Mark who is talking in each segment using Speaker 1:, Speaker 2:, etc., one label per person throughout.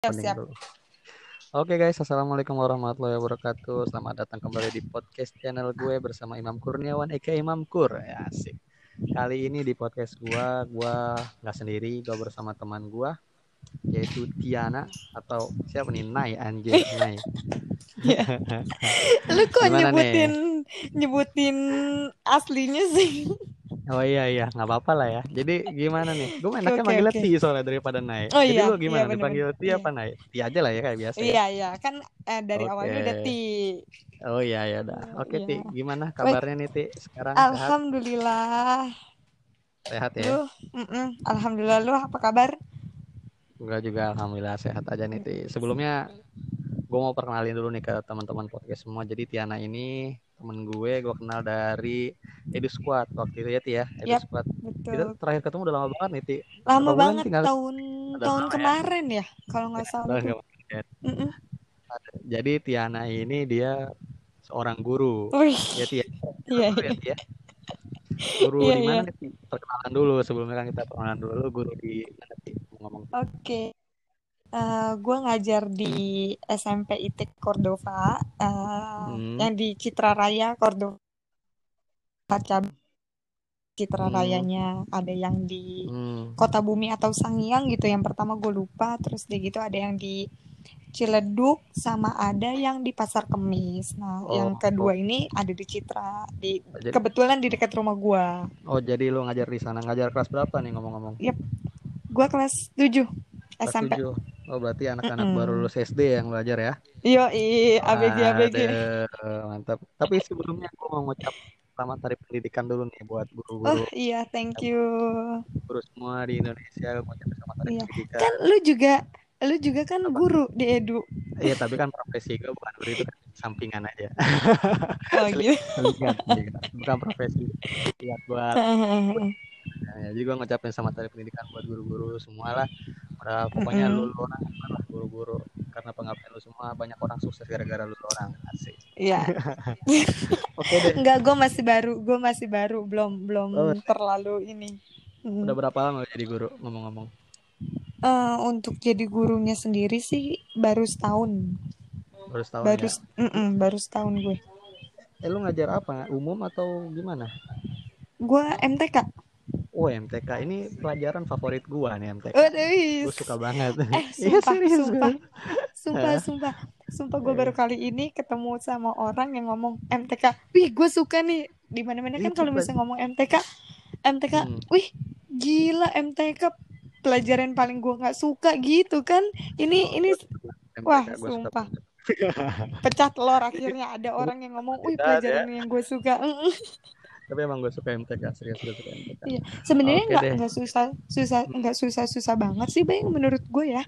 Speaker 1: Siap, siap.
Speaker 2: Dulu. Oke guys, assalamualaikum warahmatullahi wabarakatuh. Selamat datang kembali di podcast channel gue bersama Imam Kurniawan, Eka Imam Kur. Ya, asik. Kali ini di podcast gue, gue nggak sendiri, gue bersama teman gue, yaitu Tiana atau siapa nih? Nai, anjir, Nai.
Speaker 1: Ya. Lu kok
Speaker 2: Gimana
Speaker 1: nyebutin nyebutin aslinya sih?
Speaker 2: Oh iya iya, nggak apa-apa lah ya. Jadi gimana nih? Gue enaknya
Speaker 1: Oke,
Speaker 2: manggilnya
Speaker 1: oke.
Speaker 2: Ti soalnya daripada Nai.
Speaker 1: Oh
Speaker 2: Jadi
Speaker 1: iya,
Speaker 2: lu gimana?
Speaker 1: iya.
Speaker 2: Dipanggil Ti
Speaker 1: Iya.
Speaker 2: apa Nai? Ti aja lah ya kayak biasa ya.
Speaker 1: Iya, iya, kan eh, dari
Speaker 2: Oke.
Speaker 1: awalnya udah ti.
Speaker 2: Oh iya ya udah. Oke
Speaker 1: Iya.
Speaker 2: Ti, gimana kabarnya nih Ti? Sekarang sehat?
Speaker 1: Alhamdulillah.
Speaker 2: Sehat ya?
Speaker 1: Lu, mm-mm. Alhamdulillah lu apa kabar?
Speaker 2: Gue juga alhamdulillah sehat aja nih Ti. Sebelumnya gue mau perkenalin dulu nih ke teman-teman podcast semua. Jadi Tiana ini temen gue, gue kenal dari Edu Squad waktu itu ya Ti ya. Edu
Speaker 1: Yap,
Speaker 2: Squad. Kita
Speaker 1: Betul.
Speaker 2: terakhir ketemu udah lama banget nih Ti.
Speaker 1: Lama
Speaker 2: Berapa
Speaker 1: banget
Speaker 2: tinggal?
Speaker 1: tahun tahun
Speaker 2: ya.
Speaker 1: kemarin ya, kalau nggak salah
Speaker 2: main.
Speaker 1: Mm-mm.
Speaker 2: Jadi Tiana ini dia seorang guru.
Speaker 1: Wih,
Speaker 2: Ya Ti ya.
Speaker 1: iya,
Speaker 2: ya
Speaker 1: iya.
Speaker 2: Ya. Guru
Speaker 1: Iya,
Speaker 2: di mana
Speaker 1: iya.
Speaker 2: nih Ti? Perkenalan dulu sebelumnya kan kita perkenalan dulu. Lu guru di mana Ti? Ngomong.
Speaker 1: Oke. Eh, gue ngajar di SMP ITIK Cordova, eh,
Speaker 2: Hmm.
Speaker 1: yang di Citra Raya Cordova. Cabang Citra
Speaker 2: Hmm.
Speaker 1: Rayanya ada yang di
Speaker 2: Hmm.
Speaker 1: Kota Bumi atau Sangiang gitu. Yang pertama gue lupa, terus dia gitu ada yang di Ciledug sama ada yang di Pasar Kemis. Nah,
Speaker 2: Oh,
Speaker 1: yang kedua ini ada di Citra, di
Speaker 2: Jadi,
Speaker 1: kebetulan di dekat rumah gue.
Speaker 2: oh jadi lu ngajar di sana. Ngajar kelas berapa nih ngomong-ngomong?
Speaker 1: Yep, gue kelas 7
Speaker 2: Kelas
Speaker 1: SMP.
Speaker 2: 7. Oh, berarti anak-anak
Speaker 1: Mm-mm.
Speaker 2: baru lulus SD yang belajar ya?
Speaker 1: Yo, ABG ABG.
Speaker 2: Aduh, mantap. Tapi sebelumnya aku mau ngucap selamat hari pendidikan dulu nih buat
Speaker 1: Oh
Speaker 2: guru-guru
Speaker 1: iya, thank you.
Speaker 2: guru semua di Indonesia. Aku ngucapin selamat hari
Speaker 1: Iya,
Speaker 2: pendidikan.
Speaker 1: kan lu juga, lu juga kan
Speaker 2: Apa?
Speaker 1: guru di Edu.
Speaker 2: Iya, tapi kan profesi gue bukan guru itu kan sampingan aja.
Speaker 1: Oh gitu.
Speaker 2: Bukan profesi. Iya, buat ya, jadi gue ngucapin selamat hari pendidikan buat guru-guru semua lah. Udah pokoknya lu,
Speaker 1: Mm-mm.
Speaker 2: lu orang hebat lah guru-guru karena pengabdian lu semua banyak orang sukses gara-gara lu orang asik.
Speaker 1: Iya,
Speaker 2: Oke deh.
Speaker 1: enggak, gue masih baru, gue masih baru, belum belum
Speaker 2: Oh,
Speaker 1: terlalu ini. Mm.
Speaker 2: udah berapa lama lu jadi guru ngomong-ngomong?
Speaker 1: Eh, untuk jadi gurunya sendiri sih baru setahun,
Speaker 2: Baru setahun
Speaker 1: baru,
Speaker 2: ya.
Speaker 1: s- mm-mm, baru setahun gue.
Speaker 2: Eh lu ngajar apa? Umum atau gimana?
Speaker 1: Gue MTK.
Speaker 2: Oh MTK ini pelajaran favorit gua nih MTK. Gue suka banget.
Speaker 1: Eh,
Speaker 2: Iya
Speaker 1: sumpah,
Speaker 2: serius
Speaker 1: sumpah, sumpah, sumpah, sumpah gue
Speaker 2: Eh,
Speaker 1: baru kali ini ketemu sama orang yang ngomong MTK. Wih, gue suka nih. Di mana-mana kan kalau misalnya ngomong MTK, MTK,
Speaker 2: Hmm.
Speaker 1: wih, gila MTK pelajaran paling gue nggak suka gitu kan. Ini,
Speaker 2: Oh,
Speaker 1: ini, wah, sumpah, pecah telur akhirnya ada orang yang ngomong, wih,
Speaker 2: ya.
Speaker 1: pelajaran yang gue suka.
Speaker 2: Tapi emang gue suka MTK, serius gue suka MTK.
Speaker 1: Iya, sebenarnya nggak
Speaker 2: deh.
Speaker 1: nggak susah susah nggak susah susah banget sih, bang. Menurut gue ya,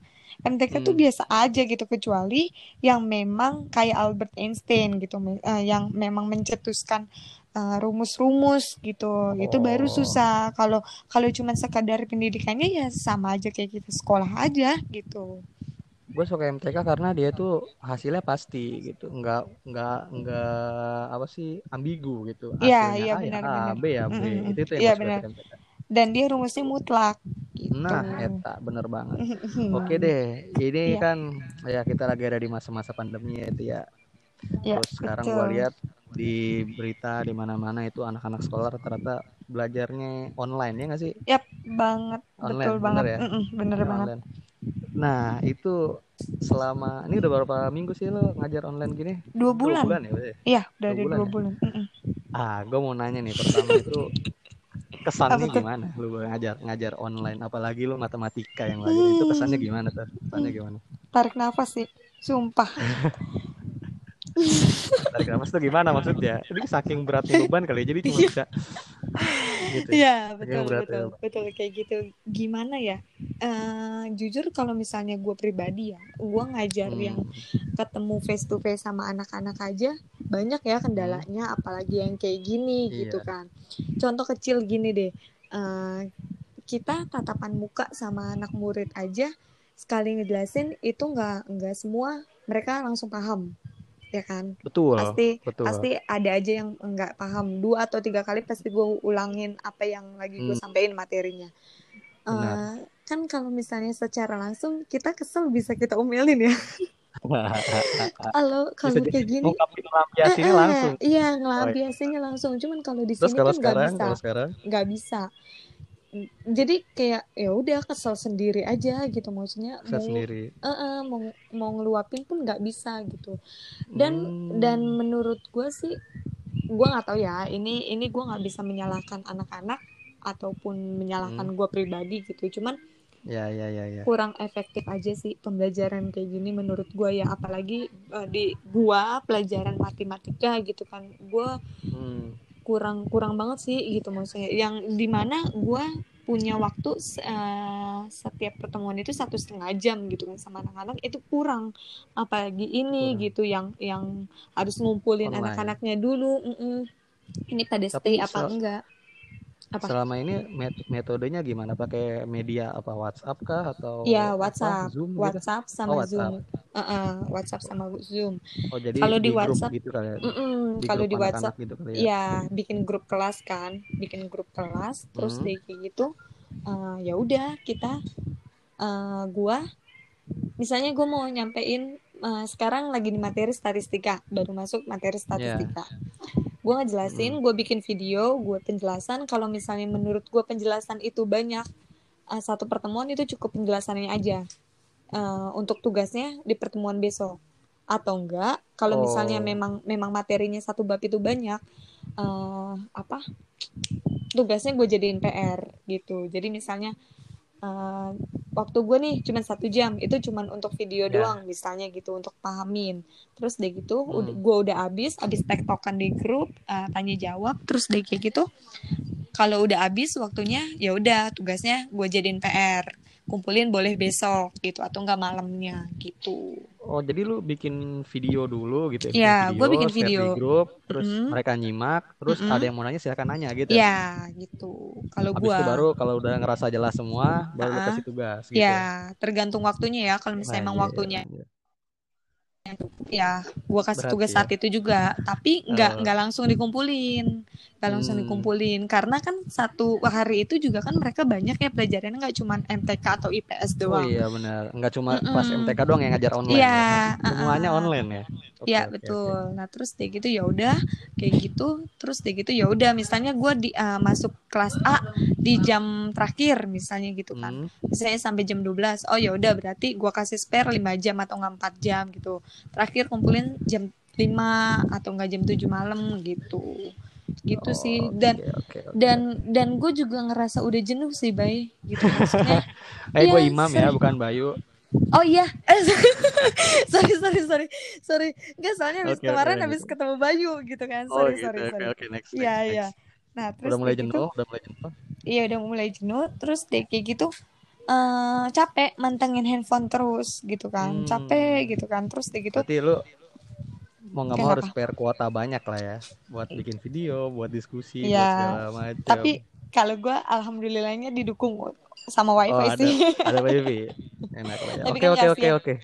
Speaker 1: MTK tuh
Speaker 2: Hmm.
Speaker 1: biasa aja gitu kecuali yang memang kayak Albert Einstein gitu, eh, yang memang mencetuskan eh, rumus-rumus gitu, itu baru
Speaker 2: Oh,
Speaker 1: susah. Kalau kalau cuma sekadar pendidikannya ya sama aja kayak kita sekolah aja gitu.
Speaker 2: Gue suka MTK karena dia tuh hasilnya pasti gitu, nggak nggak nggak apa sih ambigu gitu.
Speaker 1: Iya, iya
Speaker 2: A ya A,
Speaker 1: benar-benar.
Speaker 2: B ya B.
Speaker 1: Mm-mm.
Speaker 2: Itu itu yang
Speaker 1: Iya
Speaker 2: gue suka
Speaker 1: benar.
Speaker 2: MTK.
Speaker 1: Dan dia rumusnya mutlak gitu.
Speaker 2: Nah, eta bener banget. Oke deh, ini
Speaker 1: Iya,
Speaker 2: kan ya kita lagi ada di masa-masa pandemi ya itu ya.
Speaker 1: iya
Speaker 2: Terus sekarang gua
Speaker 1: betul.
Speaker 2: lihat di berita di mana-mana itu anak-anak sekolah rata-rata belajarnya online ya nggak sih?
Speaker 1: Yap, banget,
Speaker 2: Online,
Speaker 1: betul
Speaker 2: bener
Speaker 1: banget,
Speaker 2: ya?
Speaker 1: Mm-mm, bener
Speaker 2: Ya,
Speaker 1: banget.
Speaker 2: online. Nah, itu selama ini udah berapa minggu sih lo ngajar online gini?
Speaker 1: Dua
Speaker 2: Dua
Speaker 1: bulan.
Speaker 2: bulan ya, berarti?
Speaker 1: Iya,
Speaker 2: Dua
Speaker 1: dari
Speaker 2: bulan
Speaker 1: dua
Speaker 2: ya?
Speaker 1: bulan. Mm-mm.
Speaker 2: Ah, gue mau nanya nih pertama itu kesannya
Speaker 1: Apa
Speaker 2: gimana? Lu ngajar ngajar online, apalagi lu matematika yang belajar itu kesannya
Speaker 1: Hmm,
Speaker 2: gimana tuh? Kesannya gimana?
Speaker 1: tarik nafas sih, sumpah.
Speaker 2: Tarik nafas tuh gimana maksudnya? Ini saking beratnya beban kali ya, jadi cuma
Speaker 1: Iya,
Speaker 2: bisa gitu ya.
Speaker 1: iya, betul,
Speaker 2: beratnya
Speaker 1: betul,
Speaker 2: beban.
Speaker 1: betul kayak gitu. Gimana ya? Eh, jujur kalau misalnya gue pribadi ya, gue ngajar yang
Speaker 2: Hmm.
Speaker 1: ketemu face to face sama anak-anak aja banyak ya
Speaker 2: Hmm.
Speaker 1: kendalanya, apalagi yang kayak gini gitu
Speaker 2: Iya.
Speaker 1: kan. Contoh kecil gini deh, eh, kita tatapan muka sama anak murid aja sekali ngejelasin itu nggak nggak semua mereka langsung paham ya kan?
Speaker 2: Betul,
Speaker 1: pasti
Speaker 2: betul.
Speaker 1: pasti ada aja yang nggak paham. Dua atau tiga kali pasti gue ulangin apa yang lagi gue
Speaker 2: Hmm,
Speaker 1: sampein materinya.
Speaker 2: Benar.
Speaker 1: Eh, kan kalau misalnya secara langsung kita kesel bisa kita omelin ya. Kalau kalau kayak gini.
Speaker 2: ngungkapin lampiasinya
Speaker 1: eh, eh,
Speaker 2: langsung.
Speaker 1: iya ngelampiasinya langsung. Cuman kalau di sini kan nggak bisa. nggak bisa jadi kayak ya udah kesel sendiri aja gitu. Maksudnya
Speaker 2: saya
Speaker 1: mau
Speaker 2: sendiri.
Speaker 1: Eh, eh, mau mau ngeluapin pun nggak bisa gitu. Dan
Speaker 2: Hmm.
Speaker 1: dan menurut gue sih gue nggak tahu ya ini ini gue nggak bisa menyalahkan anak-anak ataupun menyalahkan
Speaker 2: Hmm.
Speaker 1: gue pribadi gitu. Cuman
Speaker 2: ya ya ya ya.
Speaker 1: kurang efektif aja sih pembelajaran kayak gini menurut gue ya. Apalagi eh, di gua pelajaran matematika gitu kan. Gue
Speaker 2: Hmm.
Speaker 1: Kurang kurang banget sih gitu maksudnya yang di mana gue punya waktu eh, setiap pertemuan itu satu setengah jam gitu kan sama anak-anak itu kurang apalagi ini
Speaker 2: Kurang.
Speaker 1: gitu yang yang harus ngumpulin anak-anaknya dulu mm-mm. ini pada
Speaker 2: Tapi
Speaker 1: stay apa enggak apa?
Speaker 2: Selama ini met- metodenya gimana? Pakai media apa WhatsApp kah atau
Speaker 1: ya
Speaker 2: apa,
Speaker 1: WhatsApp.
Speaker 2: Zoom gitu?
Speaker 1: WhatsApp sama
Speaker 2: Oh, WhatsApp.
Speaker 1: Zoom Uh-uh, WhatsApp sama Zoom.
Speaker 2: Oh jadi
Speaker 1: Kalau di
Speaker 2: grup
Speaker 1: WhatsApp,
Speaker 2: gitu kali ya?
Speaker 1: Mm-mm,
Speaker 2: di
Speaker 1: kalau di WhatsApp
Speaker 2: gitu kali ya?
Speaker 1: ya bikin grup kelas kan bikin grup kelas terus
Speaker 2: Hmm.
Speaker 1: kayak gitu eh, ya udah kita eh, gua misalnya gue mau nyampein eh, sekarang lagi di materi statistika baru masuk materi statistika gue ngejelasin gue bikin video gue penjelasan. Kalau misalnya menurut gue penjelasan itu banyak eh, satu pertemuan itu cukup penjelasannya aja. Eh, untuk tugasnya di pertemuan besok. Atau enggak kalau misalnya
Speaker 2: Oh.
Speaker 1: memang memang materinya satu bab itu banyak eh apa? Tugasnya gue jadiin PR gitu. Jadi misalnya eh, waktu gue nih cuma satu jam itu cuma untuk video
Speaker 2: Ya.
Speaker 1: doang misalnya gitu untuk pahamin terus deh gitu
Speaker 2: Hmm.
Speaker 1: udah gue udah habis habis tektokan di grup eh, tanya jawab terus deh kayak gitu kalau udah habis waktunya ya udah tugasnya gue jadiin PR kumpulin boleh besok gitu atau enggak malamnya gitu
Speaker 2: oh jadi lu bikin video dulu gitu
Speaker 1: Ya, gua bikin
Speaker 2: share
Speaker 1: video.
Speaker 2: di grup terus
Speaker 1: Mm-mm.
Speaker 2: mereka nyimak terus
Speaker 1: Mm-mm.
Speaker 2: ada yang mau nanya silakan nanya gitu
Speaker 1: ya gitu kalau gue
Speaker 2: itu baru kalau udah ngerasa jelas semua baru lu
Speaker 1: Ah,
Speaker 2: kasih tugas gitu
Speaker 1: ya tergantung waktunya ya kalau misalnya
Speaker 2: Nah,
Speaker 1: emang
Speaker 2: iya,
Speaker 1: waktunya
Speaker 2: iya.
Speaker 1: Ya gua kasih
Speaker 2: Berat
Speaker 1: tugas
Speaker 2: ya.
Speaker 1: saat itu juga tapi nggak
Speaker 2: Oh.
Speaker 1: nggak langsung dikumpulin nggak langsung
Speaker 2: Hmm.
Speaker 1: dikumpulin karena kan satu hari itu juga kan mereka banyak ya pelajarannya nggak cuma MTK atau IPS
Speaker 2: Oh
Speaker 1: doang
Speaker 2: iya benar, nggak cuma
Speaker 1: Mm-mm.
Speaker 2: pas MTK doang yang ngajar online.
Speaker 1: Iya,
Speaker 2: ya. Semuanya
Speaker 1: uh-uh.
Speaker 2: online ya. Oke,
Speaker 1: ya
Speaker 2: oke,
Speaker 1: betul
Speaker 2: oke.
Speaker 1: nah terus deh gitu ya udah kayak gitu terus deh gitu ya udah misalnya gua di uh, masuk kelas A di jam terakhir misalnya gitu kan
Speaker 2: Hmm,
Speaker 1: misalnya sampai jam 12 oh ya udah berarti gua kasih spare 5 jam atau enggak 4 jam gitu terakhir kumpulin jam 5 atau enggak jam 7 malam gitu. Gitu
Speaker 2: oh,
Speaker 1: sih. dan
Speaker 2: oke, oke.
Speaker 1: dan dan gue juga ngerasa udah jenuh sih bay. Gitu maksudnya.
Speaker 2: Eh gue
Speaker 1: iya,
Speaker 2: imam ya,
Speaker 1: sering.
Speaker 2: bukan Bayu.
Speaker 1: oh iya. Eh, sorry sorry sorry. Sorry. Nggak soalnya habis
Speaker 2: oke,
Speaker 1: kemarin
Speaker 2: lanjut.
Speaker 1: habis ketemu Bayu gitu kan.
Speaker 2: Oh
Speaker 1: sorry
Speaker 2: gitu,
Speaker 1: sorry sorry.
Speaker 2: oke, next,
Speaker 1: iya
Speaker 2: next,
Speaker 1: iya.
Speaker 2: next.
Speaker 1: nah terus
Speaker 2: Udah mulai
Speaker 1: gitu.
Speaker 2: jenuh, udah mulai jenuh.
Speaker 1: Iya udah mulai jenuh. Terus deh kayak gitu eh capek mantengin handphone terus gitu kan
Speaker 2: Hmm.
Speaker 1: capek gitu kan terus gitu
Speaker 2: Berarti lu mau nggak mau harus spare kuota banyak lah ya, buat bikin video, buat diskusi,
Speaker 1: Iya.
Speaker 2: buat segala macam.
Speaker 1: tapi kalau gue alhamdulillahnya didukung sama wifi
Speaker 2: oh ada,
Speaker 1: sih
Speaker 2: ada wifi, enak lah ya. Oke
Speaker 1: kan
Speaker 2: oke oke
Speaker 1: kasihan.
Speaker 2: oke.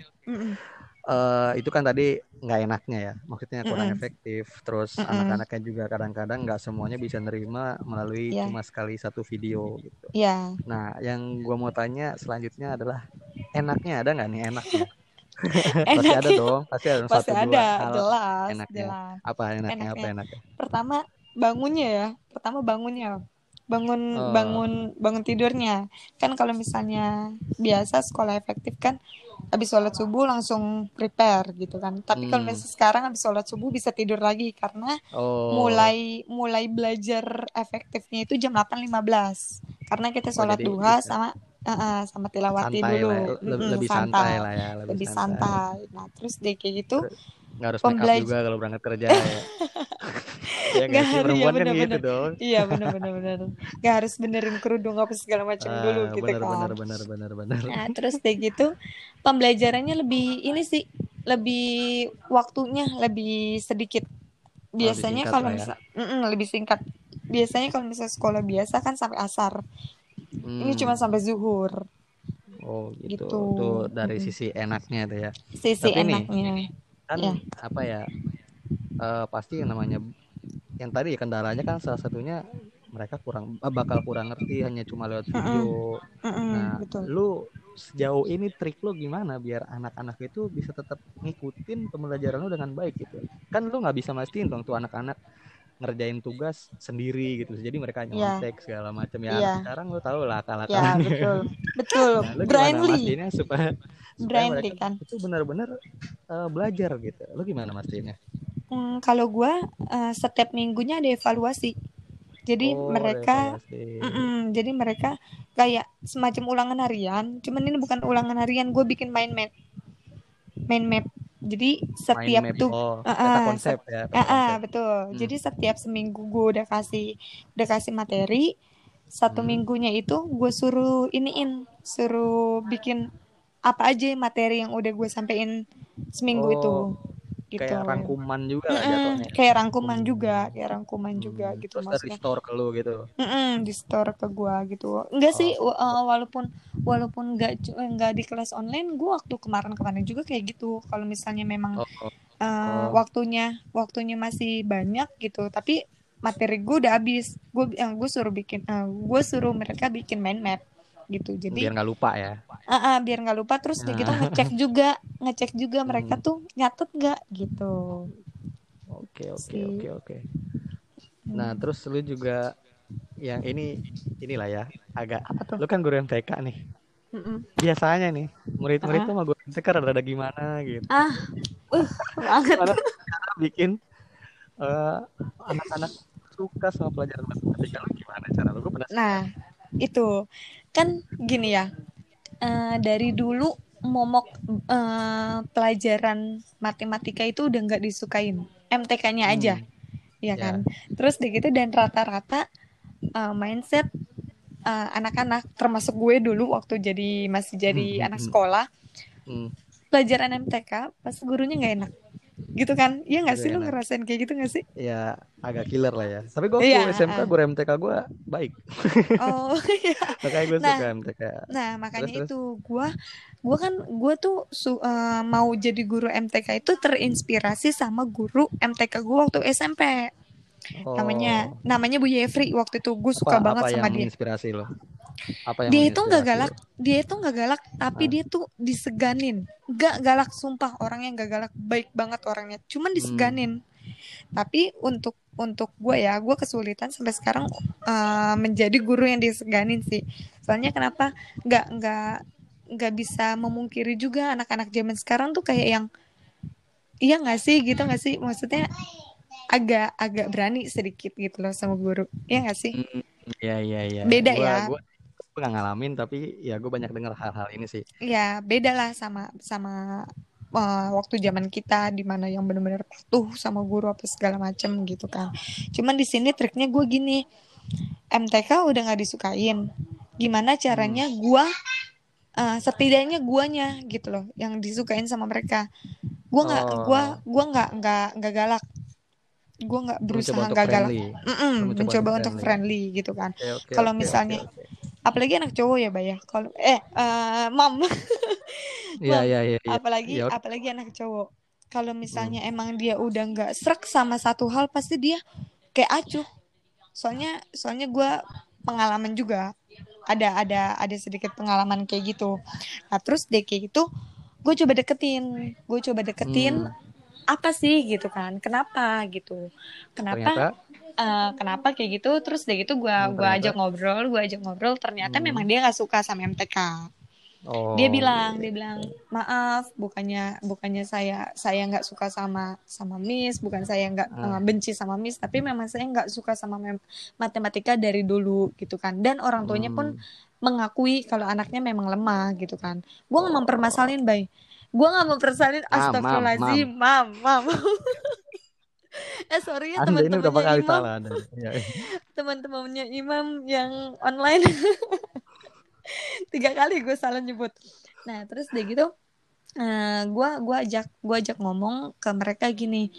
Speaker 2: Eh, itu kan tadi nggak enaknya ya, maksudnya kurang
Speaker 1: Mm-mm.
Speaker 2: efektif. Terus
Speaker 1: Mm-mm.
Speaker 2: anak-anaknya juga kadang-kadang nggak semuanya bisa nerima melalui
Speaker 1: Iya.
Speaker 2: cuma sekali satu video gitu.
Speaker 1: ya
Speaker 2: Nah, yang gua mau tanya selanjutnya adalah enaknya ada nggak nih enaknya? pasti ada dong, pasti ada dong
Speaker 1: pasti
Speaker 2: satu
Speaker 1: ada
Speaker 2: dua hal
Speaker 1: jelas
Speaker 2: enaknya.
Speaker 1: jelas
Speaker 2: Apa enaknya? Apa
Speaker 1: Enaknya.
Speaker 2: enaknya?
Speaker 1: pertama bangunnya ya pertama bangunnya bangun
Speaker 2: Oh.
Speaker 1: bangun bangun tidurnya kan kalau misalnya biasa sekolah efektif kan habis sholat subuh langsung prepare gitu kan tapi kalau
Speaker 2: Hmm.
Speaker 1: misalnya sekarang habis sholat subuh bisa tidur lagi karena
Speaker 2: Oh.
Speaker 1: mulai mulai belajar efektifnya itu jam 8.15 karena kita
Speaker 2: Oh,
Speaker 1: sholat
Speaker 2: jadi
Speaker 1: duha
Speaker 2: bisa
Speaker 1: sama eh, sama tilawati
Speaker 2: santai
Speaker 1: dulu
Speaker 2: lah, ya. Le-
Speaker 1: Mm-mm,
Speaker 2: lebih santai lah ya, lebih,
Speaker 1: lebih santai nah terus deh kayak gitu
Speaker 2: Nggak harus make up
Speaker 1: Pembelaj-
Speaker 2: juga kalau berangkat kerja ya. ya
Speaker 1: Nggak
Speaker 2: nggak sih
Speaker 1: harus,
Speaker 2: perempuan
Speaker 1: ya
Speaker 2: kan gitu
Speaker 1: bener-bener.
Speaker 2: dong.
Speaker 1: iya bener bener bener gak harus benerin kerudung apa segala macam
Speaker 2: Ah,
Speaker 1: dulu gitu
Speaker 2: benar,
Speaker 1: kan
Speaker 2: benar benar benar benar.
Speaker 1: Nah, terus deh gitu pembelajarannya lebih ini sih lebih waktunya lebih sedikit. Biasanya
Speaker 2: singkat
Speaker 1: kalau
Speaker 2: ya.
Speaker 1: misal Mm-mm, lebih singkat. Biasanya kalau misalnya sekolah biasa kan sampai asar. Ini
Speaker 2: Hmm.
Speaker 1: cuma sampai zuhur.
Speaker 2: Oh gitu.
Speaker 1: Gitu.
Speaker 2: Tuh dari
Speaker 1: Mm-mm.
Speaker 2: sisi enaknya tuh ya.
Speaker 1: Sisi
Speaker 2: Tapi nih,
Speaker 1: enaknya.
Speaker 2: Kan
Speaker 1: Iya.
Speaker 2: apa ya? eh, pasti yang namanya yang tadi ya kendalanya kan salah satunya mereka kurang eh, bakal kurang ngerti hanya cuma lewat video. Nah,
Speaker 1: betul.
Speaker 2: lu sejauh ini trik lu gimana biar anak-anak itu bisa tetap ngikutin pembelajaran lu dengan baik gitu? Kan lu nggak bisa mastiin dong tuh anak-anak ngerjain tugas sendiri gitu. Jadi mereka
Speaker 1: Iya.
Speaker 2: nyontek segala macam ya.
Speaker 1: Iya.
Speaker 2: Sekarang lu tau lah
Speaker 1: Ya,
Speaker 2: akal-akalan.
Speaker 1: betul. Betul.
Speaker 2: Nah, lu
Speaker 1: Blindly.
Speaker 2: supaya supaya
Speaker 1: Blindly
Speaker 2: mereka
Speaker 1: kan.
Speaker 2: itu benar-benar eh, belajar gitu. Lu gimana mastiinnya?
Speaker 1: Hmm, kalau gua eh, setiap minggunya ada evaluasi. Jadi
Speaker 2: Oh,
Speaker 1: mereka. Mm-mm, jadi mereka kayak semacam ulangan harian, cuman ini bukan ulangan harian, gue bikin mind map, mind map. Jadi
Speaker 2: Mind
Speaker 1: setiap
Speaker 2: map,
Speaker 1: tuh,
Speaker 2: oh, peta
Speaker 1: ah,
Speaker 2: konsep ya,
Speaker 1: ah,
Speaker 2: konsep.
Speaker 1: betul.
Speaker 2: Hmm.
Speaker 1: Jadi setiap seminggu gue udah kasih, udah kasih materi, satu
Speaker 2: Hmm.
Speaker 1: minggunya itu gue suruh iniin, suruh bikin apa aja materi yang udah gue sampein seminggu itu,
Speaker 2: Oh,
Speaker 1: gitu.
Speaker 2: kayak rangkuman juga lah
Speaker 1: Mm-mm,
Speaker 2: jatuhnya.
Speaker 1: kayak rangkuman juga, kayak rangkuman juga
Speaker 2: Hmm,
Speaker 1: gitu
Speaker 2: Terus
Speaker 1: maksudnya.
Speaker 2: restore ke lu gitu.
Speaker 1: Mm-mm, di store ke gua gitu. Enggak sih,
Speaker 2: Oh.
Speaker 1: wa- uh, walaupun walaupun enggak enggak di kelas online, gua waktu kemarin-kemarin juga kayak gitu. Kalau misalnya memang
Speaker 2: Oh, oh,
Speaker 1: uh,
Speaker 2: oh.
Speaker 1: waktunya waktunya masih banyak gitu, tapi materi gua udah habis. Gua yang gue suruh bikin, uh, gue suruh mereka bikin mind map gitu. Jadi
Speaker 2: biar nggak lupa ya.
Speaker 1: ah, ah, biar nggak lupa. Terus kayak gitu
Speaker 2: Nah.
Speaker 1: ngecek juga, ngecek juga mereka
Speaker 2: Hmm.
Speaker 1: tuh nyatet nggak gitu.
Speaker 2: Oke oke oke oke. Nah
Speaker 1: Hmm.
Speaker 2: terus lu juga yang ini inilah ya agak
Speaker 1: Apa tuh?
Speaker 2: lu kan guru MTK nih.
Speaker 1: Mm-mm.
Speaker 2: Biasanya nih murid-murid
Speaker 1: Ah.
Speaker 2: tuh sama guru MTK rada-rada gimana gitu.
Speaker 1: Ah, uh, banget.
Speaker 2: Bikin eh, anak-anak suka sama pelajaran matematika lu gimana cara lu? Gue penasaran.
Speaker 1: Nah, itu kan gini ya. eh, dari dulu momok eh, pelajaran matematika itu udah nggak disukain. MTK-nya aja,
Speaker 2: Hmm,
Speaker 1: ya kan. Terus di gitu dan rata-rata eh, mindset anak-anak, termasuk gue dulu waktu jadi masih
Speaker 2: Hmm,
Speaker 1: jadi
Speaker 2: hmm,
Speaker 1: anak
Speaker 2: hmm.
Speaker 1: sekolah,
Speaker 2: Hmm,
Speaker 1: pelajaran MTK pas gurunya nggak enak, gitu kan? Iya nggak
Speaker 2: Gak
Speaker 1: sih lu ngerasain kayak gitu nggak sih?
Speaker 2: ya agak killer lah ya. Tapi gue
Speaker 1: Iya,
Speaker 2: waktu SMK
Speaker 1: ah.
Speaker 2: guru MTK gue baik.
Speaker 1: Oh, iya.
Speaker 2: Makanya gue
Speaker 1: Nah,
Speaker 2: suka MTK.
Speaker 1: Nah, makanya
Speaker 2: terus.
Speaker 1: itu gua gua kan gua tuh su- eh, mau jadi guru MTK itu terinspirasi sama guru MTK gua waktu SMP. Namanya
Speaker 2: Oh,
Speaker 1: namanya Bu Yefri waktu itu gue
Speaker 2: apa
Speaker 1: suka
Speaker 2: apa
Speaker 1: banget
Speaker 2: yang
Speaker 1: sama dia.
Speaker 2: lo? Apa yang
Speaker 1: Dia itu nggak galak,
Speaker 2: lo?
Speaker 1: dia itu nggak galak, tapi
Speaker 2: Ah.
Speaker 1: dia tuh diseganin. Nggak galak sumpah, orangnya nggak galak, baik banget orangnya. Cuman
Speaker 2: Hmm.
Speaker 1: diseganin. Tapi untuk untuk gue ya, gue kesulitan sampai sekarang eh, menjadi guru yang diseganin sih. Soalnya kenapa? Nggak nggak nggak bisa memungkiri juga anak-anak zaman sekarang tuh kayak yang iya nggak sih gitu nggak sih? Maksudnya agak agak berani sedikit gitu loh sama guru. Iya nggak sih?
Speaker 2: Hmm, Iya iya iya.
Speaker 1: Beda
Speaker 2: Gua
Speaker 1: ya.
Speaker 2: gua gua nggak ngalamin tapi ya gue banyak dengar hal-hal ini sih.
Speaker 1: Ya beda lah sama sama eh, waktu zaman kita di mana yang benar-benar patuh sama guru apa segala macem gitu kan. Cuman di sini triknya gue gini, MTK udah nggak disukain. Gimana
Speaker 2: Hmm.
Speaker 1: caranya gue eh, setidaknya guanya gitu loh yang disukain sama mereka. Gue nggak gua
Speaker 2: Oh,
Speaker 1: gua nggak nggak nggak galak. Gue nggak
Speaker 2: mencoba
Speaker 1: berusaha nggak galak. Mm-mm,
Speaker 2: Lu mencoba
Speaker 1: mencoba
Speaker 2: untuk friendly.
Speaker 1: friendly gitu kan.
Speaker 2: Oke oke
Speaker 1: Kalau
Speaker 2: oke
Speaker 1: misalnya
Speaker 2: oke.
Speaker 1: apalagi anak cowok ya, Bay ya. Kalau eh eh, mam
Speaker 2: Iya iya iya iya.
Speaker 1: apalagi
Speaker 2: oke.
Speaker 1: apalagi anak cowok. Kalau
Speaker 2: Hmm.
Speaker 1: misalnya emang dia udah nggak srek sama satu hal, pasti dia kayak acuh. Soalnya soalnya gue pengalaman juga ada ada ada sedikit pengalaman kayak gitu. Nah terus deh kayak gitu, gue coba deketin, gue coba deketin
Speaker 2: Hmm,
Speaker 1: apa sih gitu kan? Kenapa gitu? Kenapa?
Speaker 2: ternyata
Speaker 1: eh, kenapa kayak gitu? Terus deh gitu gue
Speaker 2: hmm,
Speaker 1: gua ajak ngobrol, gue ajak ngobrol. Ternyata memang
Speaker 2: hmm.
Speaker 1: dia nggak suka sama MTK dia
Speaker 2: Oh
Speaker 1: bilang dia
Speaker 2: gitu.
Speaker 1: bilang maaf bukannya bukannya saya saya nggak suka sama sama Miss bukan saya nggak eh,
Speaker 2: Ah,
Speaker 1: benci sama Miss tapi memang saya nggak suka sama matematika dari dulu gitu kan dan orang tuanya pun
Speaker 2: hmm.
Speaker 1: mengakui kalau anaknya memang lemah gitu kan gue nggak
Speaker 2: Oh,
Speaker 1: mempermasalahin bay gue nggak mempermasalahin
Speaker 2: mam mam mam.
Speaker 1: astagfirullahaladzim. mam. Mam eh sorry ya teman-temannya Imam.
Speaker 2: salah Anda? Iya.
Speaker 1: teman-temannya Imam yang online. Tiga kali gue salah nyebut. Nah terus deh gitu eh, gua gua ajak gua ajak ngomong ke mereka gini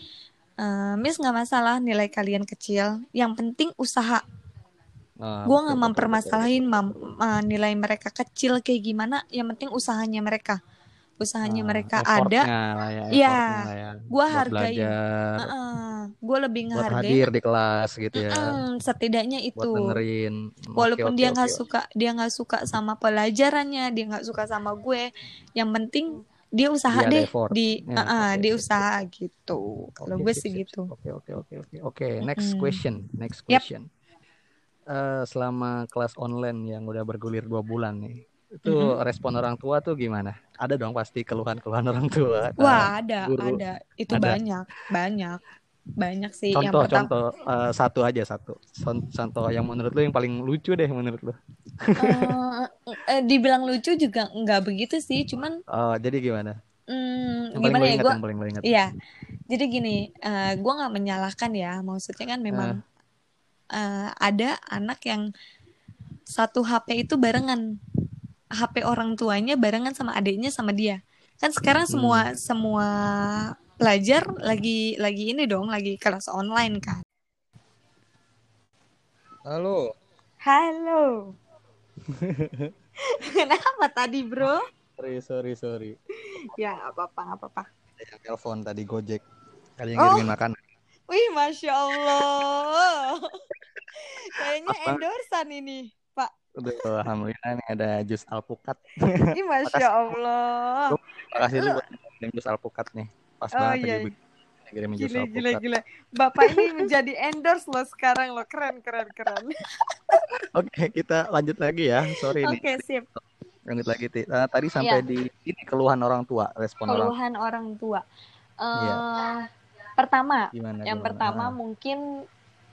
Speaker 1: eh, Miss nggak masalah nilai kalian kecil. Yang penting usaha.
Speaker 2: Ah,
Speaker 1: gua nggak mempermasalahin mam, eh, nilai mereka kecil kayak gimana yang penting usahanya mereka usahanya
Speaker 2: Ah,
Speaker 1: mereka ada
Speaker 2: ya,
Speaker 1: ya
Speaker 2: lah ya
Speaker 1: gua
Speaker 2: buat
Speaker 1: hargain
Speaker 2: belajar.
Speaker 1: gue gue lebih
Speaker 2: buat
Speaker 1: ngehargain
Speaker 2: hadir di kelas gitu ya
Speaker 1: Mm-mm, setidaknya
Speaker 2: buat
Speaker 1: itu
Speaker 2: dengerin Oke,
Speaker 1: walaupun
Speaker 2: oke,
Speaker 1: dia nggak
Speaker 2: oke.
Speaker 1: suka dia nggak suka sama pelajarannya dia nggak suka sama gue yang penting dia usaha
Speaker 2: Dia
Speaker 1: deh
Speaker 2: effort.
Speaker 1: di
Speaker 2: Ya,
Speaker 1: Ah, ah,
Speaker 2: oke,
Speaker 1: dia
Speaker 2: sip,
Speaker 1: usaha gitu kalau
Speaker 2: Oke,
Speaker 1: gue sih gitu.
Speaker 2: Oke, oke, oke, oke. Oke, next
Speaker 1: Mm-mm.
Speaker 2: question. Next question. Eh, selama kelas online yang udah bergulir dua bulan nih, itu
Speaker 1: Mm-mm.
Speaker 2: respon orang tua tuh gimana? Ada dong pasti keluhan-keluhan orang tua. Nah,
Speaker 1: wah ada
Speaker 2: guru.
Speaker 1: ada itu
Speaker 2: Ada.
Speaker 1: banyak banyak banyak sih yang
Speaker 2: Contoh,
Speaker 1: pertama
Speaker 2: contoh eh, satu aja satu. Contoh yang menurut lu yang paling lucu deh menurut lu.
Speaker 1: eh, eh, dibilang lucu juga nggak begitu sih cuman
Speaker 2: Oh, jadi gimana?
Speaker 1: hmm,
Speaker 2: Yang
Speaker 1: gimana ya gue
Speaker 2: yang.
Speaker 1: Iya, jadi gini, eh gue nggak menyalahkan ya, maksudnya kan memang eh, ada anak yang satu HP itu barengan, HP orang tuanya barengan sama adiknya sama dia. Kan sekarang
Speaker 2: Hmm.
Speaker 1: semua semua pelajar lagi lagi ini dong, lagi kelas online kan.
Speaker 2: Halo.
Speaker 1: Halo. Kenapa tadi bro?
Speaker 2: Sorry, sorry, sorry.
Speaker 1: Ya nggak apa-apa nggak apa-apa.
Speaker 2: Ada yang telepon tadi Gojek. Kali yang
Speaker 1: Oh.
Speaker 2: ngirimin makanan.
Speaker 1: Wih, masya Allah. Kayaknya
Speaker 2: Apa?
Speaker 1: endorsan ini.
Speaker 2: Udah, alhamdulillah nih ada jus alpukat.
Speaker 1: Ih, masya Allah.
Speaker 2: Makasih lu
Speaker 1: Lu-
Speaker 2: buat jus alpukat nih. Pas
Speaker 1: Oh,
Speaker 2: banget
Speaker 1: iya.
Speaker 2: ngirimin jus
Speaker 1: Gila, gila,
Speaker 2: alpukat.
Speaker 1: gila. Bapak ini menjadi endorse loh sekarang loh. Keren, keren, keren.
Speaker 2: Oke, kita lanjut lagi ya. Sorry nih.
Speaker 1: Oke, sip.
Speaker 2: Lanjut lagi. Eh, tadi sampai
Speaker 1: Iya.
Speaker 2: di ini keluhan orang tua, respon
Speaker 1: Keluhan orang tua. Eh,
Speaker 2: Iya.
Speaker 1: Pertama,
Speaker 2: gimana?
Speaker 1: yang
Speaker 2: gimana?
Speaker 1: pertama
Speaker 2: Ah,
Speaker 1: mungkin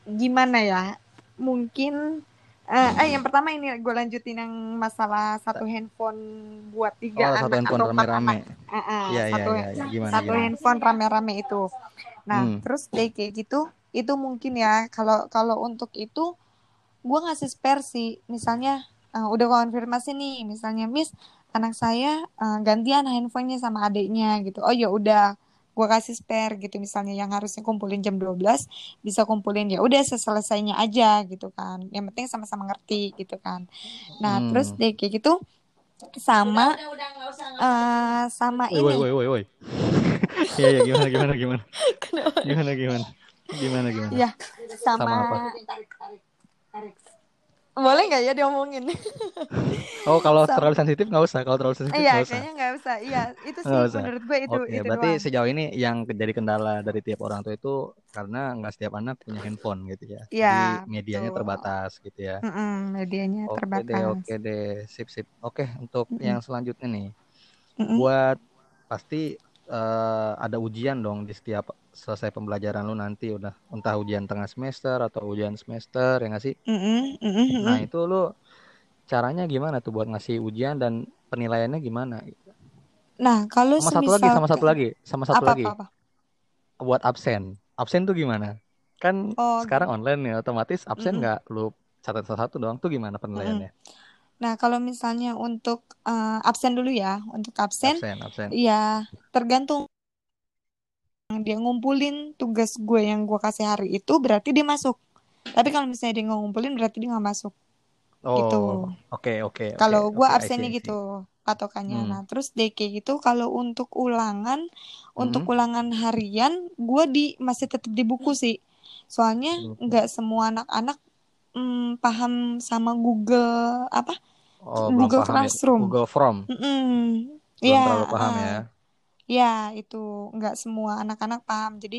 Speaker 1: gimana ya? Mungkin eh, eh, yang pertama ini gue lanjutin yang masalah satu handphone buat
Speaker 2: Oh,
Speaker 1: tiga
Speaker 2: satu
Speaker 1: anak
Speaker 2: handphone
Speaker 1: atau
Speaker 2: rame-rame.
Speaker 1: ah,
Speaker 2: Iya, iya,
Speaker 1: satu
Speaker 2: iya, iya. Gimana,
Speaker 1: satu
Speaker 2: gimana?
Speaker 1: handphone rame-rame itu. Nah,
Speaker 2: Hmm.
Speaker 1: terus kayak kayak gitu, itu mungkin ya kalau kalau untuk itu gue ngasih spare sih. Misalnya eh, udah konfirmasi nih, misalnya Miss anak saya eh, gantian handphonenya sama adiknya gitu. Oh ya udah, gue kasih spare gitu. Misalnya yang harusnya kumpulin jam 12 bisa kumpulin ya udah seselesainya aja gitu kan. Yang penting sama-sama ngerti gitu kan. Nah,
Speaker 2: Hmm.
Speaker 1: terus deh kayak gitu sama eh, sama
Speaker 2: Woi, woi,
Speaker 1: ini.
Speaker 2: woi, woi, woi. Iya, iya, gimana, gimana, gimana? Gimana, gimana? Gimana, gimana?
Speaker 1: Ya, sama,
Speaker 2: Sama apa?
Speaker 1: Boleh nggak ya diomongin?
Speaker 2: Oh, kalau
Speaker 1: Sama-
Speaker 2: terlalu sensitif nggak usah. Kalau terlalu sensitif
Speaker 1: Iya,
Speaker 2: nggak usah.
Speaker 1: kayaknya nggak usah. Iya, itu sih
Speaker 2: usah.
Speaker 1: menurut gue itu
Speaker 2: Oke,
Speaker 1: itu
Speaker 2: berarti
Speaker 1: doang.
Speaker 2: sejauh ini yang jadi kendala dari tiap orang tua itu karena nggak setiap anak punya handphone gitu ya.
Speaker 1: Iya,
Speaker 2: Jadi medianya
Speaker 1: betul.
Speaker 2: terbatas gitu ya.
Speaker 1: Mm-mm, medianya
Speaker 2: Oke deh,
Speaker 1: terbatas.
Speaker 2: oke deh, sip sip. Oke, untuk
Speaker 1: Mm-mm.
Speaker 2: yang selanjutnya nih,
Speaker 1: Mm-mm.
Speaker 2: buat pasti eh, ada ujian dong di setiap selesai pembelajaran lu nanti udah entah ujian tengah semester atau ujian semester ya nggak sih?
Speaker 1: Mm-mm, mm-mm,
Speaker 2: Nah
Speaker 1: mm-mm.
Speaker 2: itu lu caranya gimana tuh buat ngasih ujian dan penilaiannya gimana?
Speaker 1: Nah, kalau
Speaker 2: Sama satu lagi, sama satu lagi, sama satu
Speaker 1: apa
Speaker 2: lagi.
Speaker 1: apa apa?
Speaker 2: buat absen. Absen tuh gimana? Kan
Speaker 1: Oh,
Speaker 2: sekarang online ya, otomatis absen nggak lu catat satu-satu doang tuh gimana penilaiannya?
Speaker 1: Nah, kalau misalnya untuk eh, absen dulu ya, untuk absen,
Speaker 2: Absen, absen.
Speaker 1: ya tergantung dia ngumpulin tugas gue yang gue kasih hari itu, berarti dia masuk. Tapi kalau misalnya dia nggak ngumpulin, berarti dia nggak masuk. Gitu.
Speaker 2: Oh, oke, oke, oke,
Speaker 1: Kalau gue
Speaker 2: oke, I see,
Speaker 1: absennya
Speaker 2: see.
Speaker 1: gitu patokannya.
Speaker 2: Hmm,
Speaker 1: Nah, terus kayak gitu kalau untuk ulangan, untuk
Speaker 2: hmm,
Speaker 1: ulangan harian gue di masih tetap di buku sih. Soalnya nggak semua anak-anak mm, paham sama Google apa?
Speaker 2: Oh,
Speaker 1: Google
Speaker 2: ya.
Speaker 1: Classroom.
Speaker 2: Google From,
Speaker 1: Mm-mm.
Speaker 2: belum
Speaker 1: Ya,
Speaker 2: terlalu paham
Speaker 1: eh,
Speaker 2: ya.
Speaker 1: ya itu nggak semua anak-anak paham. Jadi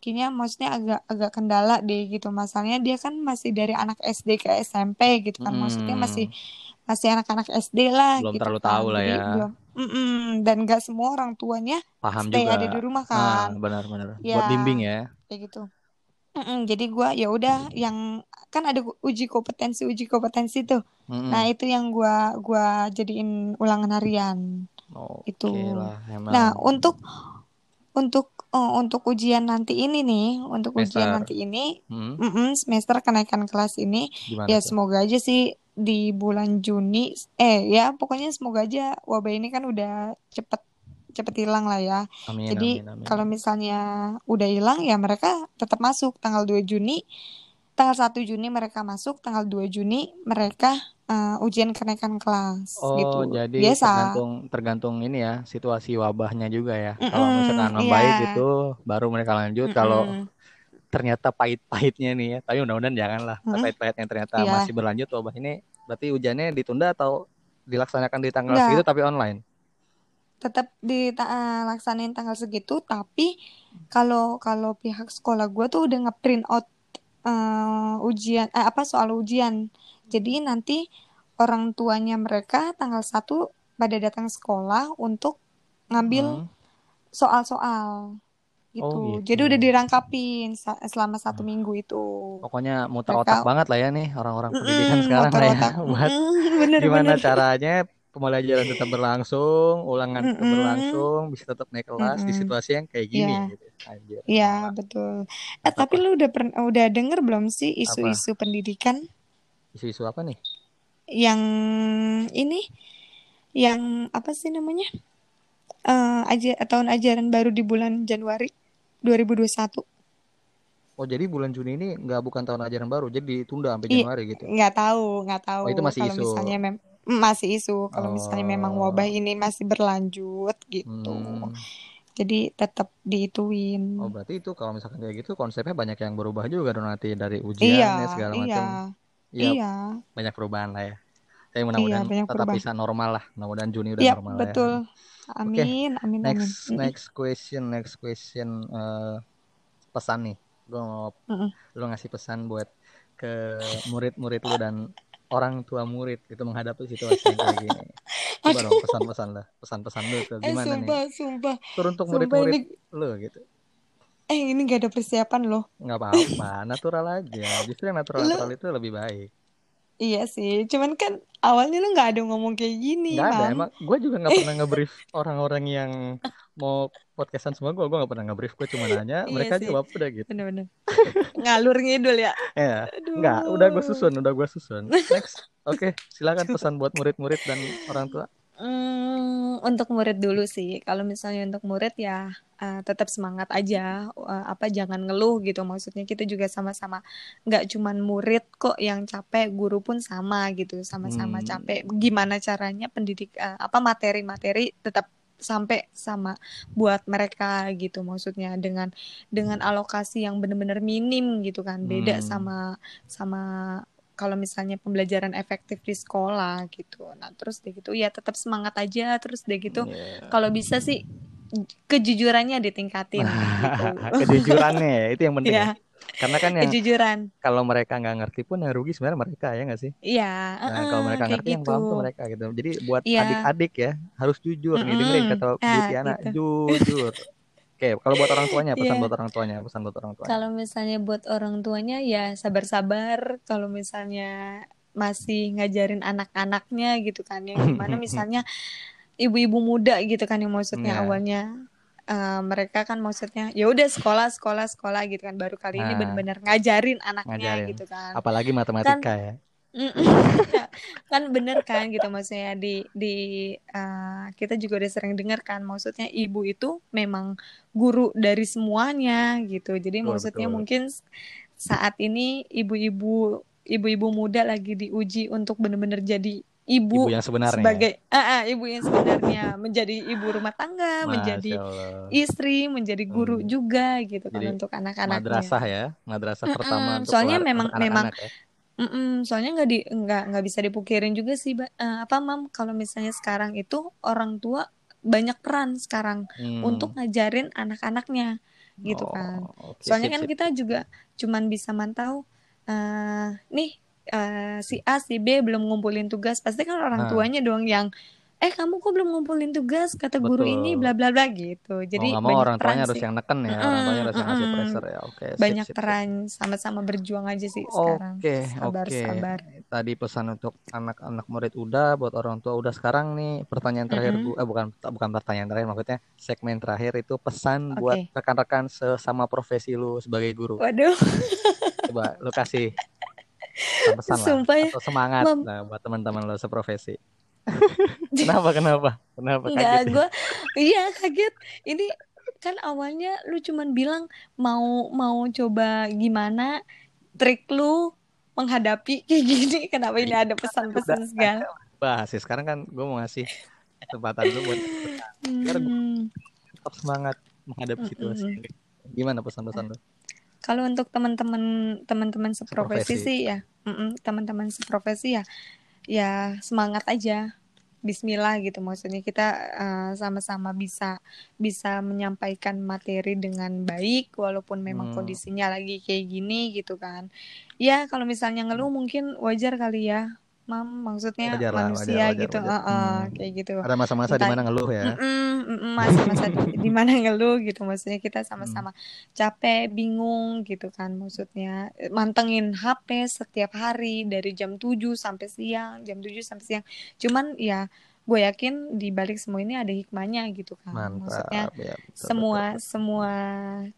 Speaker 1: kayaknya maksudnya agak agak kendala deh gitu. Masalahnya dia kan masih dari anak SD ke SMP gitu kan. Maksudnya masih
Speaker 2: Hmm,
Speaker 1: masih anak-anak SD lah
Speaker 2: belum
Speaker 1: gitu
Speaker 2: terlalu
Speaker 1: kan.
Speaker 2: tahu lah
Speaker 1: Jadi
Speaker 2: ya.
Speaker 1: belum Mm-mm. dan nggak semua orang tuanya
Speaker 2: Paham
Speaker 1: stay ada di
Speaker 2: juga.
Speaker 1: rumah
Speaker 2: Ah,
Speaker 1: kan.
Speaker 2: benar-benar. Buat
Speaker 1: Ya,
Speaker 2: bimbing ya.
Speaker 1: kayak gitu. Mm-mm. Jadi gua ya udah yang kan ada uji kompetensi uji kompetensi tuh. Nah,
Speaker 2: Mm-mm.
Speaker 1: itu yang gua gua jadiin ulangan harian itu.
Speaker 2: Oke lah,
Speaker 1: Nah, untuk untuk oh, untuk ujian nanti ini nih, untuk ujian
Speaker 2: semester.
Speaker 1: nanti ini
Speaker 2: Hmm,
Speaker 1: mm-mm, semester kenaikan kelas ini
Speaker 2: gimana
Speaker 1: ya
Speaker 2: tuh?
Speaker 1: semoga aja sih di bulan Juni eh ya pokoknya semoga aja wabah ini kan udah cepet cepet hilang lah ya.
Speaker 2: Amin,
Speaker 1: Jadi
Speaker 2: amin, amin.
Speaker 1: kalau misalnya udah hilang ya mereka tetap masuk tanggal 2 Juni. Tanggal 1 Juni mereka masuk, tanggal 2 Juni mereka eh, ujian kenaikan kelas
Speaker 2: Oh,
Speaker 1: gitu.
Speaker 2: jadi
Speaker 1: Biasa.
Speaker 2: tergantung tergantung ini ya, situasi wabahnya juga ya. Kalau
Speaker 1: Mm-mm,
Speaker 2: misalkan
Speaker 1: iya.
Speaker 2: membaik gitu, baru mereka lanjut. Kalau
Speaker 1: Mm-mm.
Speaker 2: ternyata pahit-pahitnya nih ya. Tapi mudah-mudahan janganlah.
Speaker 1: Hmm?
Speaker 2: Pahit-pahitnya ternyata
Speaker 1: Iya.
Speaker 2: masih berlanjut wabah ini. Berarti ujiannya ditunda atau dilaksanakan di tanggal
Speaker 1: Enggak.
Speaker 2: segitu tapi online?
Speaker 1: Tetap dilaksanain tanggal segitu tapi kalau kalau pihak sekolah gue tuh udah ngeprint out eh, ujian eh, apa soal ujian jadi nanti orang tuanya mereka tanggal 1 pada datang sekolah untuk ngambil
Speaker 2: Hmm.
Speaker 1: soal-soal gitu.
Speaker 2: Oh, gitu.
Speaker 1: jadi udah dirangkapin selama satu minggu itu
Speaker 2: Pokoknya muter
Speaker 1: Mereka-
Speaker 2: otak banget lah ya nih orang-orang pendidikan sekarang
Speaker 1: motor
Speaker 2: lah ya.
Speaker 1: otak.
Speaker 2: Buat
Speaker 1: bener
Speaker 2: gimana
Speaker 1: bener
Speaker 2: caranya pembelajaran tetap berlangsung, ulangan tetap
Speaker 1: Mm-mm.
Speaker 2: berlangsung, bisa tetap naik kelas di
Speaker 1: Mm-mm.
Speaker 2: situasi yang kayak gini
Speaker 1: Iya.
Speaker 2: gitu. Anjir.
Speaker 1: Iya betul. Eh
Speaker 2: Apa?
Speaker 1: tapi lu udah pernah udah denger belum sih isu-isu pendidikan
Speaker 2: Isu-isu apa nih?
Speaker 1: yang ini yang apa sih namanya eh aja tahun ajaran baru di bulan Januari 2021
Speaker 2: Oh jadi bulan Juni ini nggak bukan tahun ajaran baru, jadi ditunda sampai
Speaker 1: Iya.
Speaker 2: Januari gitu.
Speaker 1: nggak tahu nggak tahu
Speaker 2: Oh, itu masih
Speaker 1: kalau
Speaker 2: isu.
Speaker 1: misalnya mem Mm, masih isu kalau misalnya memang
Speaker 2: Oh.
Speaker 1: wabah ini masih berlanjut gitu
Speaker 2: Hmm.
Speaker 1: jadi tetap diituin
Speaker 2: Oh berarti itu kalau misalkan kayak gitu konsepnya banyak yang berubah juga dong nanti dari ujiannya
Speaker 1: iya
Speaker 2: segala
Speaker 1: iya
Speaker 2: macam. Ya
Speaker 1: iya
Speaker 2: banyak perubahan lah ya. Tapi mudah-mudahan
Speaker 1: banyak
Speaker 2: tetap
Speaker 1: perubahan.
Speaker 2: bisa normal lah. Mudah-mudahan Juni udah
Speaker 1: Iya
Speaker 2: normal
Speaker 1: betul
Speaker 2: ya.
Speaker 1: amin amin amin
Speaker 2: Next
Speaker 1: Mm-mm.
Speaker 2: next question next question eh, pesan nih. Gue mau
Speaker 1: Mm-mm.
Speaker 2: lu ngasih pesan buat ke murid-murid lu dan orang tua murid itu menghadapi situasi yang kayak gini. Coba dong pesan-pesan lah, pesan-pesan lu tuh
Speaker 1: eh
Speaker 2: gimana nih?
Speaker 1: sumpah sumpah
Speaker 2: Teruntuk
Speaker 1: sumpah
Speaker 2: murid-murid
Speaker 1: ini
Speaker 2: lu gitu.
Speaker 1: eh ini gak ada persiapan loh
Speaker 2: nggak apa-apa natural aja justru yang natural natural itu lebih baik
Speaker 1: Iya sih, cuman kan awalnya lu nggak ada ngomong kayak gini,
Speaker 2: nggak ada emang gue juga nggak pernah nge-brief orang-orang yang mau podcastan semua gue gue nggak pernah nge-brief gue cuma nanya
Speaker 1: Iya
Speaker 2: mereka
Speaker 1: sih.
Speaker 2: jawab udah gitu
Speaker 1: Bener-bener. Ngalur ngidul ya.
Speaker 2: ya
Speaker 1: Aduh.
Speaker 2: nggak udah gue susun udah gue susun next oke silakan pesan buat murid-murid dan orang tua
Speaker 1: Hmm, untuk murid dulu sih. Kalau misalnya untuk murid ya eh, tetap semangat aja. Eh, apa jangan ngeluh gitu. Maksudnya kita juga sama-sama nggak cuman murid kok yang capek, guru pun sama gitu. Sama-sama
Speaker 2: Hmm.
Speaker 1: capek. Gimana caranya pendidik eh, apa materi-materi tetap sampai sama buat mereka gitu maksudnya dengan dengan alokasi yang benar-benar minim gitu kan beda
Speaker 2: Hmm.
Speaker 1: sama sama kalau misalnya pembelajaran efektif di sekolah gitu nah terus deh gitu ya tetap semangat aja terus deh gitu
Speaker 2: Yeah.
Speaker 1: kalau bisa sih kejujurannya ditingkatin gitu
Speaker 2: kejujurannya ya, itu yang penting
Speaker 1: ya
Speaker 2: ya. karena kan yang
Speaker 1: kejujuran
Speaker 2: kalau mereka nggak ngerti pun yang rugi sebenarnya mereka ya nggak sih
Speaker 1: iya
Speaker 2: Nah,
Speaker 1: eh,
Speaker 2: kalau mereka ngerti yang
Speaker 1: gitu
Speaker 2: paham tuh mereka gitu. Jadi buat
Speaker 1: Iya.
Speaker 2: adik-adik ya harus jujur nih
Speaker 1: Mm-mm.
Speaker 2: dengerin kata Bu
Speaker 1: Ah,
Speaker 2: Tiana,
Speaker 1: gitu.
Speaker 2: jujur. Oke, kalau buat orang tuanya pesan
Speaker 1: Iya.
Speaker 2: buat orang tuanya, pesan buat orang tuanya.
Speaker 1: Kalau misalnya buat orang tuanya ya sabar-sabar. Kalau misalnya masih ngajarin anak-anaknya gitu kan yang gimana misalnya ibu-ibu muda gitu kan yang maksudnya
Speaker 2: Iya.
Speaker 1: awalnya eh, mereka kan maksudnya ya udah sekolah sekolah sekolah gitu kan baru kali ini
Speaker 2: Nah.
Speaker 1: benar-benar ngajarin anaknya
Speaker 2: Ngajarin.
Speaker 1: gitu kan.
Speaker 2: Apalagi matematika ya.
Speaker 1: Mm-mm. kan bener kan gitu maksudnya di di eh, kita juga udah sering dengar kan maksudnya ibu itu memang guru dari semuanya gitu jadi
Speaker 2: Betul,
Speaker 1: maksudnya
Speaker 2: betul.
Speaker 1: mungkin saat ini ibu-ibu ibu-ibu muda lagi diuji untuk bener-bener jadi
Speaker 2: Ibu
Speaker 1: ibu
Speaker 2: yang sebenarnya.
Speaker 1: sebagai ah, ah, ibu yang sebenarnya menjadi ibu rumah tangga menjadi
Speaker 2: Masya Allah.
Speaker 1: istri menjadi guru
Speaker 2: Hmm.
Speaker 1: juga gitu kan
Speaker 2: Jadi,
Speaker 1: untuk anak-anaknya
Speaker 2: Madrasah ya, madrasah pertama untuk
Speaker 1: soalnya memang
Speaker 2: untuk
Speaker 1: memang
Speaker 2: anak-anak ya.
Speaker 1: Mm-mm, soalnya nggak di nggak nggak bisa dipukirin juga sih eh, apa mam kalau misalnya sekarang itu orang tua banyak peran sekarang
Speaker 2: Hmm.
Speaker 1: untuk ngajarin anak-anaknya gitu
Speaker 2: Oh,
Speaker 1: kan
Speaker 2: oke,
Speaker 1: soalnya
Speaker 2: sip,
Speaker 1: kan
Speaker 2: sip.
Speaker 1: kita juga cuman bisa mantau eh nih eh, si A si B belum ngumpulin tugas pasti kan orang
Speaker 2: Nah.
Speaker 1: tuanya dong yang eh kamu kok belum ngumpulin tugas kata guru
Speaker 2: Betul.
Speaker 1: ini bla bla bla gitu jadi
Speaker 2: mau mau
Speaker 1: banyak
Speaker 2: orang tuanya harus yang neken ya, orang tuanya harus yang ngasih pressure ya. Oke, sip,
Speaker 1: banyak
Speaker 2: sip,
Speaker 1: peran sama-sama berjuang aja sih sekarang
Speaker 2: Oke,
Speaker 1: sabar
Speaker 2: oke.
Speaker 1: sabar
Speaker 2: Tadi pesan untuk anak-anak murid udah, buat orang tua udah. Sekarang nih pertanyaan terakhir
Speaker 1: Mm-mm.
Speaker 2: gua, eh, bukan bukan pertanyaan terakhir, maksudnya segmen terakhir itu pesan buat
Speaker 1: Oke.
Speaker 2: rekan-rekan sesama profesi lu sebagai guru.
Speaker 1: waduh
Speaker 2: Coba lu kasih pesan lah
Speaker 1: Sumpah ya,
Speaker 2: atau semangat
Speaker 1: Mam.
Speaker 2: lah buat teman-teman lu seprofesi. kenapa kenapa? Kenapa
Speaker 1: Enggak, gue iya kaget. Ini kan awalnya lu cuman bilang mau mau coba gimana trik lu menghadapi kayak gini. Kenapa ini ada pesan-pesan segala?
Speaker 2: Bahas ya. Sekarang kan gue mau ngasih kesempatan lu buat gua
Speaker 1: Hmm,
Speaker 2: tetap semangat menghadapi situasi. Gimana pesan-pesan lu?
Speaker 1: Kalau untuk teman-teman teman-teman seprofesi
Speaker 2: Seprofesi.
Speaker 1: sih ya teman-teman seprofesi ya ya semangat aja Bismillah gitu maksudnya kita uh, sama-sama bisa bisa menyampaikan materi dengan baik walaupun memang
Speaker 2: Hmm.
Speaker 1: kondisinya lagi kayak gini gitu kan ya kalau misalnya ngeluh mungkin wajar kali ya mam maksudnya
Speaker 2: Wajar lah,
Speaker 1: manusia
Speaker 2: wajar, wajar,
Speaker 1: gitu
Speaker 2: wajar.
Speaker 1: uh-uh,
Speaker 2: Hmm.
Speaker 1: kayak gitu
Speaker 2: Ada masa-masa di mana ngeluh ya.
Speaker 1: Masa-masa di- di mana ngeluh gitu maksudnya kita sama-sama capek bingung gitu kan maksudnya mantengin HP setiap hari dari jam 7 sampai siang jam 7 sampai siang cuman ya gue yakin di balik semua ini ada hikmahnya gitu kan maksudnya
Speaker 2: Mantap ya. betul,
Speaker 1: semua
Speaker 2: betul,
Speaker 1: semua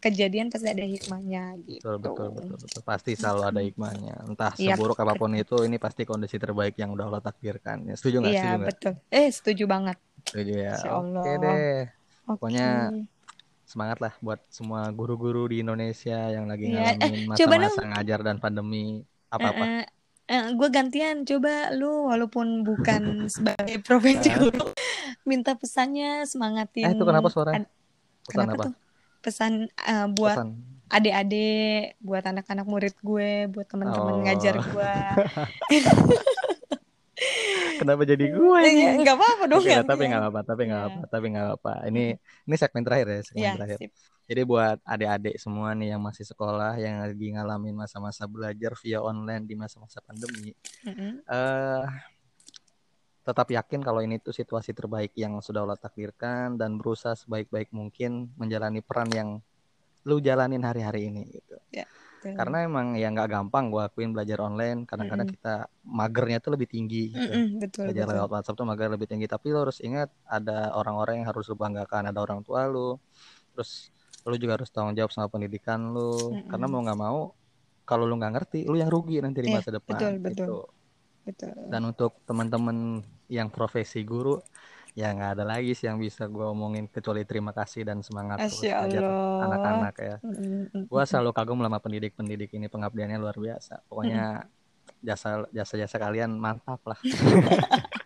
Speaker 1: kejadian pasti ada hikmahnya gitu
Speaker 2: betul, betul, betul, betul. Pasti selalu ada hikmahnya. Entah
Speaker 1: Yap,
Speaker 2: seburuk apa pun itu, ini pasti kondisi terbaik yang udah Allah takdirkan. Ya, setuju nggak?
Speaker 1: iya
Speaker 2: Setuju nggak?
Speaker 1: betul eh setuju banget
Speaker 2: Setuju ya. Oke deh.
Speaker 1: oke
Speaker 2: Pokoknya semangat lah buat semua guru-guru di Indonesia yang lagi
Speaker 1: Iya, eh,
Speaker 2: ngalamin masa-masa ngajar dan pandemi apa-apa.
Speaker 1: Gue gantian coba lu walaupun bukan sebagai profesi guru minta pesannya semangatin
Speaker 2: Eh, itu kenapa suaranya?
Speaker 1: ad-
Speaker 2: Pesan
Speaker 1: kenapa
Speaker 2: apa?
Speaker 1: tuh pesan eh, buat
Speaker 2: Pesan.
Speaker 1: adik-adik buat anak-anak murid gue buat teman-teman
Speaker 2: Oh.
Speaker 1: ngajar gue
Speaker 2: Kenapa jadi gue
Speaker 1: Eh,
Speaker 2: ini?
Speaker 1: nggak apa-apa dong gantian.
Speaker 2: tapi nggak apa-apa, tapi nggak
Speaker 1: Iya.
Speaker 2: apa, tapi nggak apa. Ini ini segmen terakhir ya, segmen
Speaker 1: ya
Speaker 2: terakhir.
Speaker 1: sip.
Speaker 2: Jadi buat adik-adik semua nih yang masih sekolah, yang lagi ngalamin masa-masa belajar via online di masa-masa pandemi,
Speaker 1: Mm-mm.
Speaker 2: eh tetap yakin kalau ini tuh situasi terbaik yang sudah Allah takdirkan dan berusaha sebaik-baik mungkin menjalani peran yang lu jalanin hari-hari ini gitu. Karena emang ya nggak gampang gua akuin belajar online. Kadang-kadang
Speaker 1: Mm-mm.
Speaker 2: kita magernya tuh lebih tinggi gitu.
Speaker 1: Mm-mm, betul
Speaker 2: Belajar
Speaker 1: betul
Speaker 2: lewat WhatsApp tuh mager lebih tinggi. Tapi lo harus ingat ada orang-orang yang harus lu banggakan. Ada orang tua lu. Terus lu juga harus tanggung jawab sama pendidikan lu.
Speaker 1: Mm-mm.
Speaker 2: Karena mau nggak mau kalau lu nggak ngerti, lu yang rugi nanti di
Speaker 1: Iya,
Speaker 2: masa depan.
Speaker 1: betul, betul.
Speaker 2: gitu.
Speaker 1: betul
Speaker 2: Dan untuk teman-teman yang profesi guru, ya nggak ada lagi sih yang bisa gua omongin kecuali terima kasih dan semangat terus anak-anak ya.
Speaker 1: Mm-mm, mm-mm.
Speaker 2: Gua selalu kagum sama pendidik-pendidik ini pengabdiannya luar biasa. Pokoknya jasa jasa jasa kalian mantap lah.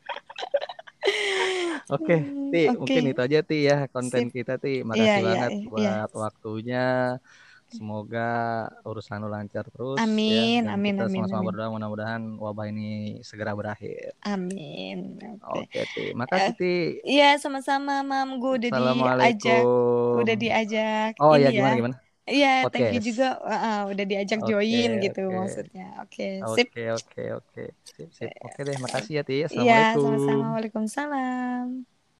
Speaker 2: Oke,
Speaker 1: Hmm,
Speaker 2: Ti,
Speaker 1: oke.
Speaker 2: mungkin itu aja Ti ya konten
Speaker 1: Sip.
Speaker 2: kita Ti.
Speaker 1: Iya,
Speaker 2: Makasih
Speaker 1: iya,
Speaker 2: banget
Speaker 1: iya.
Speaker 2: buat waktunya. Semoga urusan lu lancar terus
Speaker 1: Amin,
Speaker 2: ya. Dan
Speaker 1: amin,
Speaker 2: kita
Speaker 1: amin,
Speaker 2: sama-sama
Speaker 1: amin.
Speaker 2: berdoa mudah-mudahan wabah ini segera berakhir.
Speaker 1: Amin. Oke.
Speaker 2: Oke, Ti. Makasih Ti.
Speaker 1: Iya, sama-sama, Mam. Gue udah diajak,
Speaker 2: Assalamualaikum.
Speaker 1: udah diajak
Speaker 2: Oh iya
Speaker 1: ya.
Speaker 2: gimana gimana?
Speaker 1: Iya, thank you juga. uh, udah diajak
Speaker 2: Oke,
Speaker 1: join gitu
Speaker 2: oke.
Speaker 1: maksudnya. Oke, sip.
Speaker 2: Oke, oke, oke. Sip, sip. Oke deh, makasih ya Ti.
Speaker 1: Iya,
Speaker 2: Assalamualaikum.
Speaker 1: sama-sama. Waalaikumsalam.